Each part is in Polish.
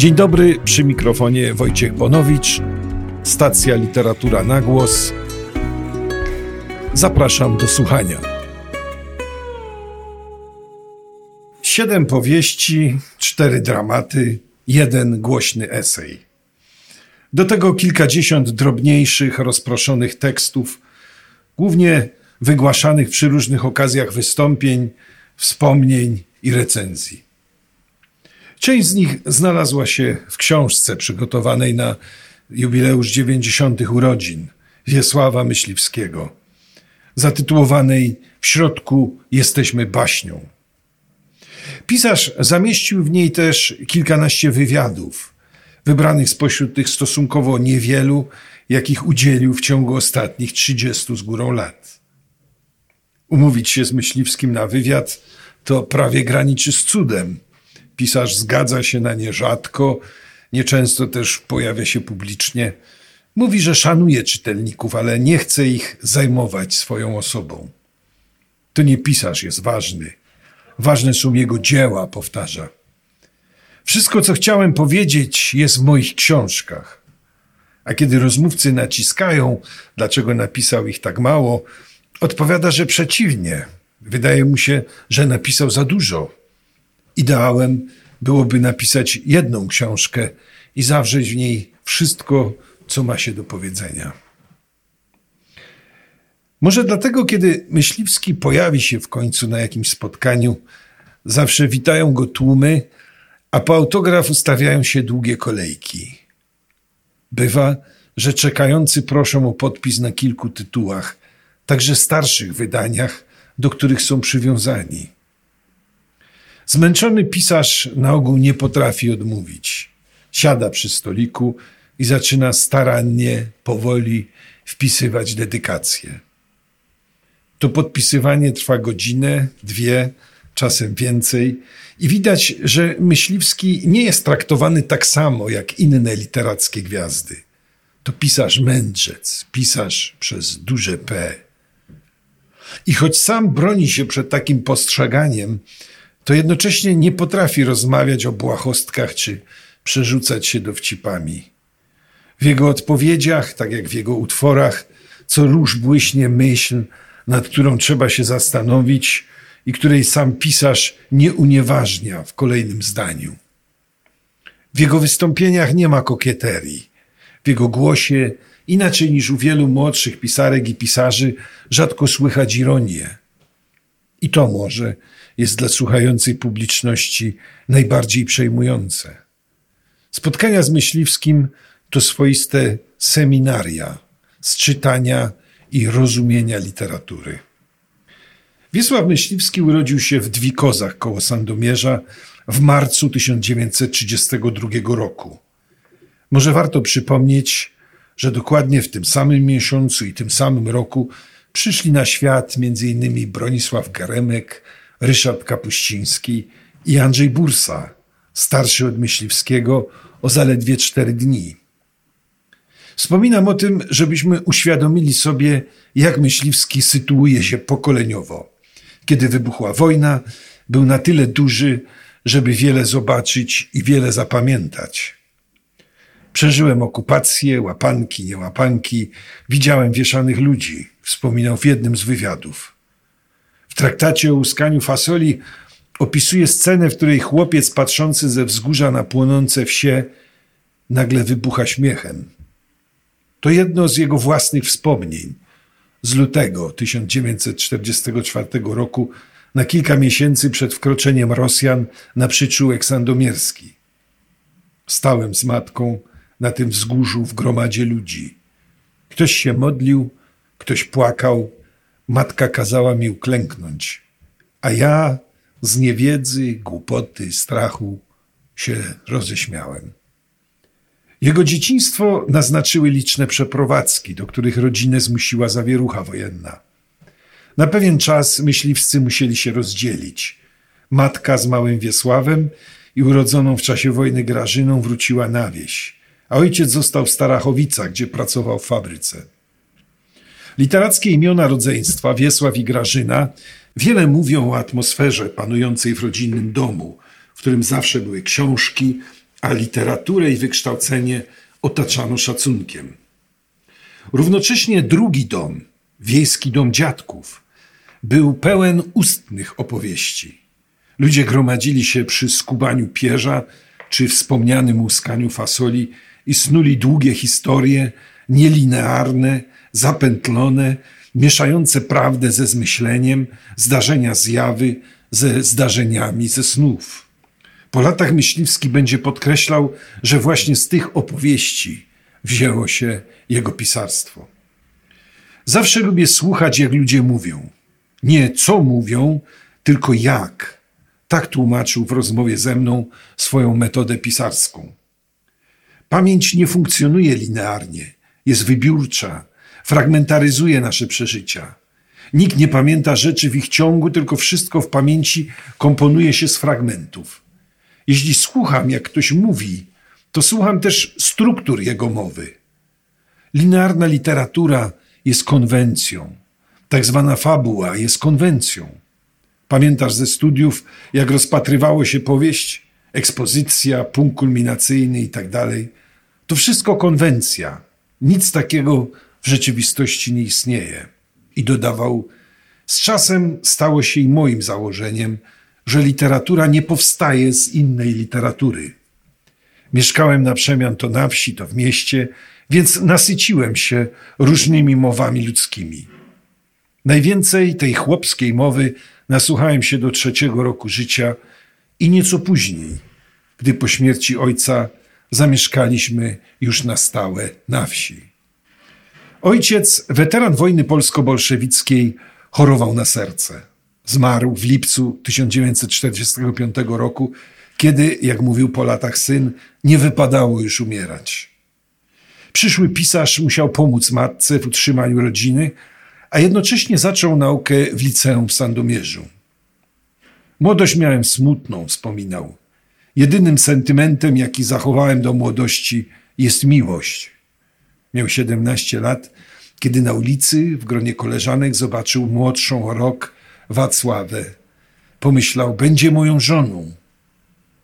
Dzień dobry, przy mikrofonie Wojciech Bonowicz, stacja Literatura na Głos. Zapraszam do słuchania. Siedem powieści, cztery dramaty, jeden głośny esej. Do tego kilkadziesiąt drobniejszych, rozproszonych tekstów, głównie wygłaszanych przy różnych okazjach wystąpień, wspomnień i recenzji. Część z nich znalazła się w książce przygotowanej na jubileusz 90. urodzin Wiesława Myśliwskiego, zatytułowanej W środku jesteśmy baśnią. Pisarz zamieścił w niej też kilkanaście wywiadów, wybranych spośród tych stosunkowo niewielu, jakich udzielił w ciągu ostatnich 30 z górą lat. Umówić się z Myśliwskim na wywiad to prawie graniczy z cudem – Pisarz zgadza się na nie rzadko, nieczęsto też pojawia się publicznie. Mówi, że szanuje czytelników, ale nie chce ich zajmować swoją osobą. To nie pisarz jest ważny. Ważne są jego dzieła, powtarza. Wszystko, co chciałem powiedzieć, jest w moich książkach. A kiedy rozmówcy naciskają, dlaczego napisał ich tak mało, odpowiada, że przeciwnie. Wydaje mu się, że napisał za dużo Ideałem byłoby napisać jedną książkę i zawrzeć w niej wszystko, co ma się do powiedzenia. Może dlatego, kiedy Myśliwski pojawi się w końcu na jakimś spotkaniu, zawsze witają go tłumy, a po autograf ustawiają się długie kolejki. Bywa, że czekający proszą o podpis na kilku tytułach, także starszych wydaniach, do których są przywiązani. Zmęczony pisarz na ogół nie potrafi odmówić. Siada przy stoliku i zaczyna starannie, powoli wpisywać dedykacje. To podpisywanie trwa godzinę, dwie, czasem więcej, i widać, że Myśliwski nie jest traktowany tak samo jak inne literackie gwiazdy. To pisarz mędrzec, pisarz przez duże P. I choć sam broni się przed takim postrzeganiem, to jednocześnie nie potrafi rozmawiać o błahostkach czy przerzucać się dowcipami. W jego odpowiedziach, tak jak w jego utworach, co róż błyśnie myśl, nad którą trzeba się zastanowić i której sam pisarz nie unieważnia w kolejnym zdaniu. W jego wystąpieniach nie ma kokieterii. W jego głosie, inaczej niż u wielu młodszych pisarek i pisarzy, rzadko słychać ironię. I to może jest dla słuchającej publiczności najbardziej przejmujące. Spotkania z Myśliwskim to swoiste seminaria z czytania i rozumienia literatury. Wiesław Myśliwski urodził się w Dwikozach koło Sandomierza w marcu 1932 roku. Może warto przypomnieć, że dokładnie w tym samym miesiącu i tym samym roku przyszli na świat m.in. Bronisław Garemek, Ryszard Kapuściński i Andrzej Bursa, starszy od Myśliwskiego o zaledwie cztery dni. Wspominam o tym, żebyśmy uświadomili sobie, jak Myśliwski sytuuje się pokoleniowo. Kiedy wybuchła wojna, był na tyle duży, żeby wiele zobaczyć i wiele zapamiętać. Przeżyłem okupację, łapanki, niełapanki, widziałem wieszanych ludzi, wspominał w jednym z wywiadów. W traktacie o łuskaniu fasoli opisuje scenę, w której chłopiec patrzący ze wzgórza na płonące wsie nagle wybucha śmiechem. To jedno z jego własnych wspomnień z lutego 1944 roku, na kilka miesięcy przed wkroczeniem Rosjan na przyczółek sandomierski. Stałem z matką na tym wzgórzu w gromadzie ludzi. Ktoś się modlił, ktoś płakał, Matka kazała mi uklęknąć, a ja z niewiedzy, głupoty, strachu się roześmiałem. Jego dzieciństwo naznaczyły liczne przeprowadzki, do których rodzinę zmusiła zawierucha wojenna. Na pewien czas myśliwscy musieli się rozdzielić. Matka z małym Wiesławem i urodzoną w czasie wojny Grażyną wróciła na wieś, a ojciec został w Starachowicach, gdzie pracował w fabryce. Literackie imiona rodzeństwa Wiesław i Grażyna wiele mówią o atmosferze panującej w rodzinnym domu, w którym zawsze były książki, a literaturę i wykształcenie otaczano szacunkiem. Równocześnie drugi dom, wiejski dom dziadków, był pełen ustnych opowieści. Ludzie gromadzili się przy skubaniu pierza czy wspomnianym łuskaniu fasoli i snuli długie historie, nielinearne, zapętlone, mieszające prawdę ze zmyśleniem, zdarzenia zjawy ze zdarzeniami ze snów. Po latach Myśliwski będzie podkreślał, że właśnie z tych opowieści wzięło się jego pisarstwo. Zawsze lubię słuchać, jak ludzie mówią. Nie co mówią, tylko jak. Tak tłumaczył w rozmowie ze mną swoją metodę pisarską. Pamięć nie funkcjonuje linearnie, jest wybiórcza, fragmentaryzuje nasze przeżycia. Nikt nie pamięta rzeczy w ich ciągu, tylko wszystko w pamięci komponuje się z fragmentów. Jeśli słucham, jak ktoś mówi, to słucham też struktur jego mowy. Linearna literatura jest konwencją, tak zwana fabuła jest konwencją. Pamiętasz ze studiów, jak rozpatrywało się powieść, ekspozycja, punkt kulminacyjny i tak? To wszystko konwencja. Nic takiego w rzeczywistości nie istnieje. I dodawał, z czasem stało się i moim założeniem, że literatura nie powstaje z innej literatury. Mieszkałem na przemian to na wsi, to w mieście, więc nasyciłem się różnymi mowami ludzkimi. Najwięcej tej chłopskiej mowy nasłuchałem się do trzeciego roku życia i nieco później, gdy po śmierci ojca zamieszkaliśmy już na stałe na wsi. Ojciec, weteran wojny polsko-bolszewickiej, chorował na serce. Zmarł w lipcu 1945 roku, kiedy, jak mówił po latach syn, nie wypadało już umierać. Przyszły pisarz musiał pomóc matce w utrzymaniu rodziny, a jednocześnie zaczął naukę w liceum w Sandomierzu. Młodość miałem smutną, wspominał. Jedynym sentymentem, jaki zachowałem do młodości, jest miłość. Miał 17 lat, kiedy na ulicy w gronie koleżanek zobaczył młodszą o rok Wacławę. Pomyślał, będzie moją żoną.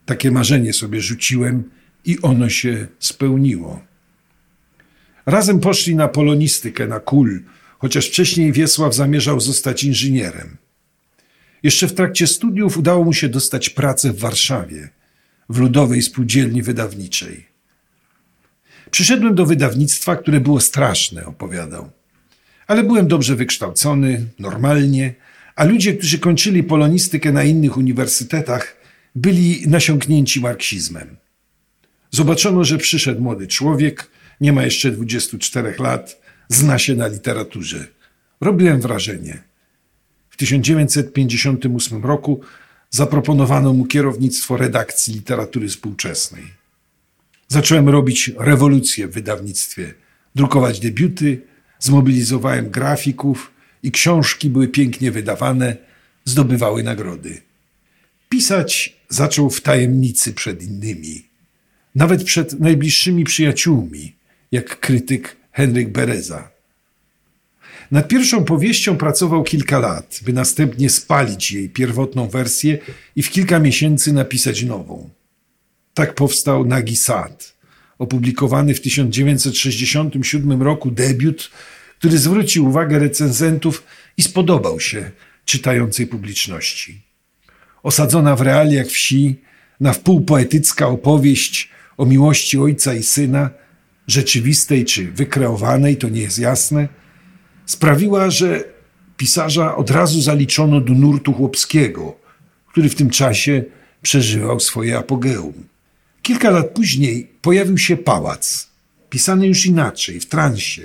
Takie marzenie sobie rzuciłem i ono się spełniło. Razem poszli na polonistykę, na kul, chociaż wcześniej Wiesław zamierzał zostać inżynierem. Jeszcze w trakcie studiów udało mu się dostać pracę w Warszawie, w Ludowej Spółdzielni Wydawniczej. Przyszedłem do wydawnictwa, które było straszne, opowiadał. Ale byłem dobrze wykształcony, normalnie, a ludzie, którzy kończyli polonistykę na innych uniwersytetach, byli nasiąknięci marksizmem. Zobaczono, że przyszedł młody człowiek, nie ma jeszcze 24 lat, zna się na literaturze. Robiłem wrażenie. W 1958 roku zaproponowano mu kierownictwo redakcji literatury współczesnej. Zacząłem robić rewolucję w wydawnictwie, drukować debiuty, zmobilizowałem grafików i książki były pięknie wydawane, zdobywały nagrody. Pisać zaczął w tajemnicy przed innymi, nawet przed najbliższymi przyjaciółmi, jak krytyk Henryk Bereza. Nad pierwszą powieścią pracował kilka lat, by następnie spalić jej pierwotną wersję i w kilka miesięcy napisać nową. Tak powstał Nagi Sad, opublikowany w 1967 roku debiut, który zwrócił uwagę recenzentów i spodobał się czytającej publiczności. Osadzona w realiach wsi, na wpół poetycka opowieść o miłości ojca i syna, rzeczywistej czy wykreowanej, to nie jest jasne, sprawiła, że pisarza od razu zaliczono do nurtu chłopskiego, który w tym czasie przeżywał swoje apogeum. Kilka lat później pojawił się pałac, pisany już inaczej, w transie.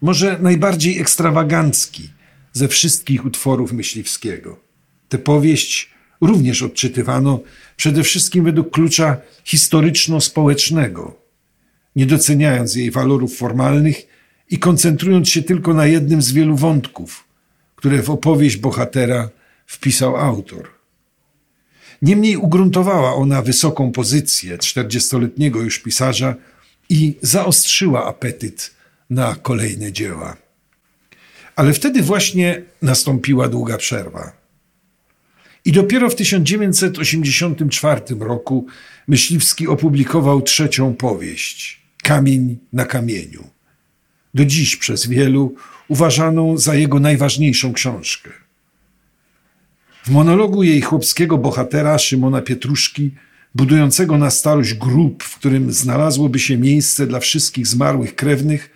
Może najbardziej ekstrawagancki ze wszystkich utworów Myśliwskiego. Tę powieść również odczytywano przede wszystkim według klucza historyczno-społecznego, nie doceniając jej walorów formalnych i koncentrując się tylko na jednym z wielu wątków, które w opowieść bohatera wpisał autor. Niemniej ugruntowała ona wysoką pozycję czterdziestoletniego już pisarza i zaostrzyła apetyt na kolejne dzieła. Ale wtedy właśnie nastąpiła długa przerwa. I dopiero w 1984 roku Myśliwski opublikował trzecią powieść Kamień na kamieniu. Do dziś przez wielu uważaną za jego najważniejszą książkę. W monologu jej chłopskiego bohatera Szymona Pietruszki, budującego na starość grób, w którym znalazłoby się miejsce dla wszystkich zmarłych krewnych,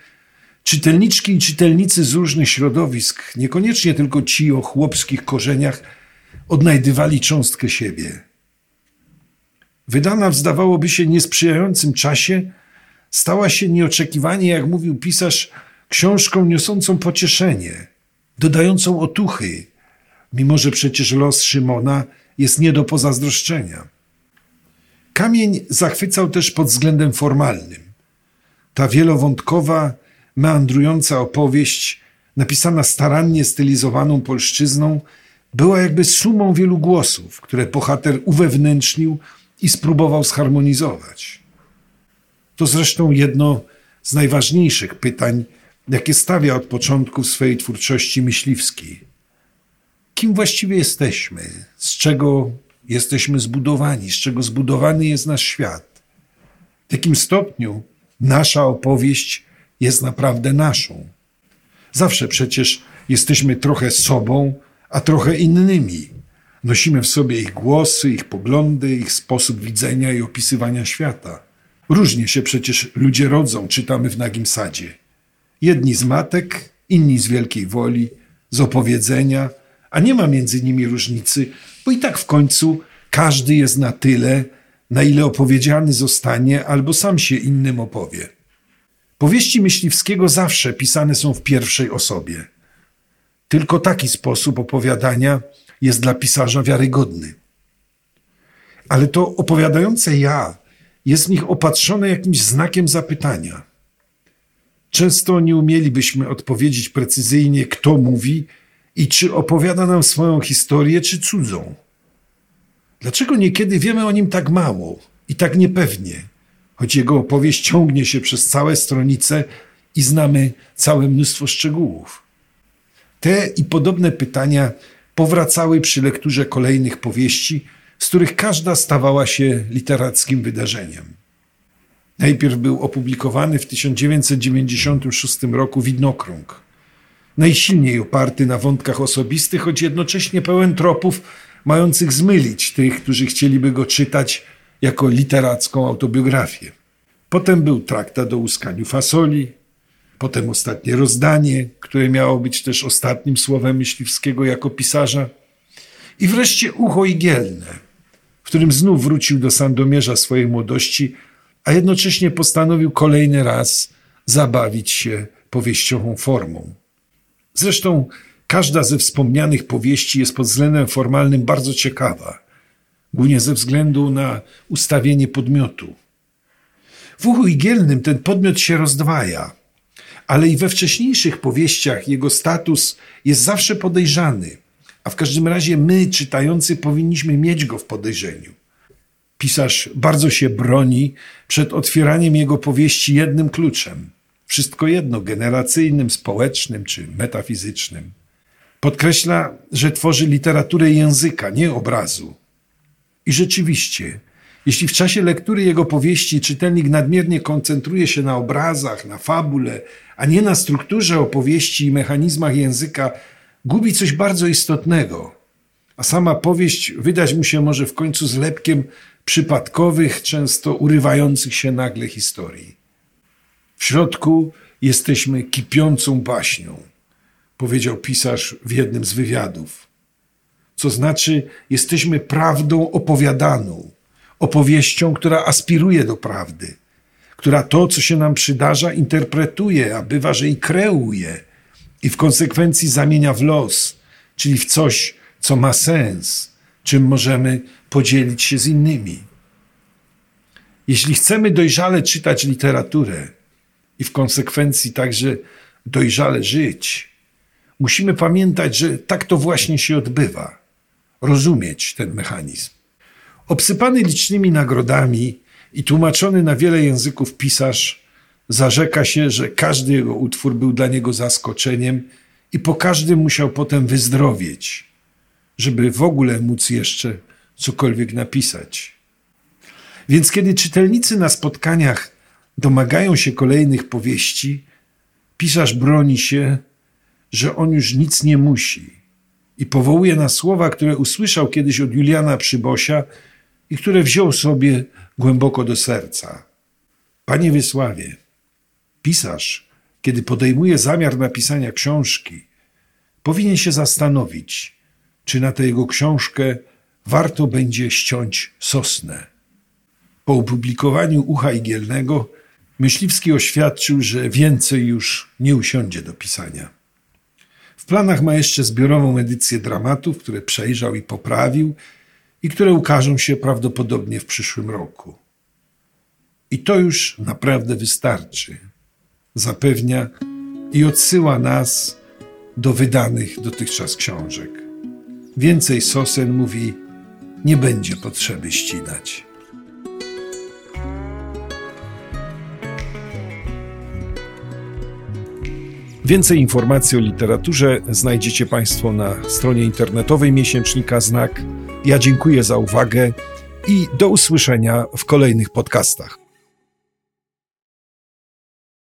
czytelniczki i czytelnicy z różnych środowisk, niekoniecznie tylko ci o chłopskich korzeniach, odnajdywali cząstkę siebie. Wydana w zdawałoby się niesprzyjającym czasie, stała się nieoczekiwanie, jak mówił pisarz, książką niosącą pocieszenie, dodającą otuchy, mimo że przecież los Szymona jest nie do pozazdroszczenia. Kamień zachwycał też pod względem formalnym. Ta wielowątkowa, meandrująca opowieść, napisana starannie stylizowaną polszczyzną, była jakby sumą wielu głosów, które bohater uwewnętrznił i spróbował zharmonizować. To zresztą jedno z najważniejszych pytań, jakie stawia od początku swojej twórczości myśliwskiej. Kim właściwie jesteśmy? Z czego jesteśmy zbudowani? Z czego zbudowany jest nasz świat? W jakim stopniu nasza opowieść jest naprawdę naszą? Zawsze przecież jesteśmy trochę sobą, a trochę innymi. Nosimy w sobie ich głosy, ich poglądy, ich sposób widzenia i opisywania świata. Różnie się przecież ludzie rodzą, czytamy w Nagim Sadzie. Jedni z matek, inni z wielkiej woli, z opowiedzenia, a nie ma między nimi różnicy, bo i tak w końcu każdy jest na tyle, na ile opowiedziany zostanie, albo sam się innym opowie. Powieści Myśliwskiego zawsze pisane są w pierwszej osobie. Tylko taki sposób opowiadania jest dla pisarza wiarygodny. Ale to opowiadające ja jest w nich opatrzone jakimś znakiem zapytania. Często nie umielibyśmy odpowiedzieć precyzyjnie, kto mówi i czy opowiada nam swoją historię, czy cudzą. Dlaczego niekiedy wiemy o nim tak mało i tak niepewnie, choć jego opowieść ciągnie się przez całe stronice i znamy całe mnóstwo szczegółów? Te i podobne pytania powracały przy lekturze kolejnych powieści, z których każda stawała się literackim wydarzeniem. Najpierw był opublikowany w 1996 roku Widnokrąg, najsilniej oparty na wątkach osobistych, choć jednocześnie pełen tropów mających zmylić tych, którzy chcieliby go czytać jako literacką autobiografię. Potem był traktat o łuskaniu fasoli, potem ostatnie rozdanie, które miało być też ostatnim słowem Myśliwskiego jako pisarza, i wreszcie Ucho Igielne, w którym znów wrócił do Sandomierza swojej młodości, a jednocześnie postanowił kolejny raz zabawić się powieściową formą. Zresztą każda ze wspomnianych powieści jest pod względem formalnym bardzo ciekawa, głównie ze względu na ustawienie podmiotu. W uchu igielnym ten podmiot się rozdwaja, ale i we wcześniejszych powieściach jego status jest zawsze podejrzany, a w każdym razie my, czytający, powinniśmy mieć go w podejrzeniu. Pisarz bardzo się broni przed otwieraniem jego powieści jednym kluczem. Wszystko jedno, generacyjnym, społecznym czy metafizycznym. Podkreśla, że tworzy literaturę języka, nie obrazu. I rzeczywiście, jeśli w czasie lektury jego powieści czytelnik nadmiernie koncentruje się na obrazach, na fabule, a nie na strukturze opowieści i mechanizmach języka, gubi coś bardzo istotnego, a sama powieść wydać mu się może w końcu zlepkiem przypadkowych, często urywających się nagle historii. W środku jesteśmy kipiącą baśnią, powiedział pisarz w jednym z wywiadów. Co znaczy, jesteśmy prawdą opowiadaną, opowieścią, która aspiruje do prawdy, która to, co się nam przydarza, interpretuje, a bywa, że i kreuje i w konsekwencji zamienia w los, czyli w coś, co ma sens, czym możemy podzielić się z innymi. Jeśli chcemy dojrzale czytać literaturę i w konsekwencji także dojrzale żyć, musimy pamiętać, że tak to właśnie się odbywa, rozumieć ten mechanizm. Obsypany licznymi nagrodami i tłumaczony na wiele języków pisarz zarzeka się, że każdy jego utwór był dla niego zaskoczeniem i po każdym musiał potem wyzdrowieć, żeby w ogóle móc jeszcze cokolwiek napisać. Więc kiedy czytelnicy na spotkaniach domagają się kolejnych powieści, pisarz broni się, że on już nic nie musi i powołuje na słowa, które usłyszał kiedyś od Juliana Przybosia i które wziął sobie głęboko do serca. Panie Wiesławie, pisarz, kiedy podejmuje zamiar napisania książki, powinien się zastanowić, czy na tę jego książkę warto będzie ściąć sosnę. Po opublikowaniu Ucha Igielnego Myśliwski oświadczył, że więcej już nie usiądzie do pisania. W planach ma jeszcze zbiorową edycję dramatów, które przejrzał i poprawił i które ukażą się prawdopodobnie w przyszłym roku. I to już naprawdę wystarczy, zapewnia i odsyła nas do wydanych dotychczas książek. Więcej sosen, mówi, nie będzie potrzeby ścinać. Więcej informacji o literaturze znajdziecie Państwo na stronie internetowej miesięcznika Znak. Ja dziękuję za uwagę i do usłyszenia w kolejnych podcastach.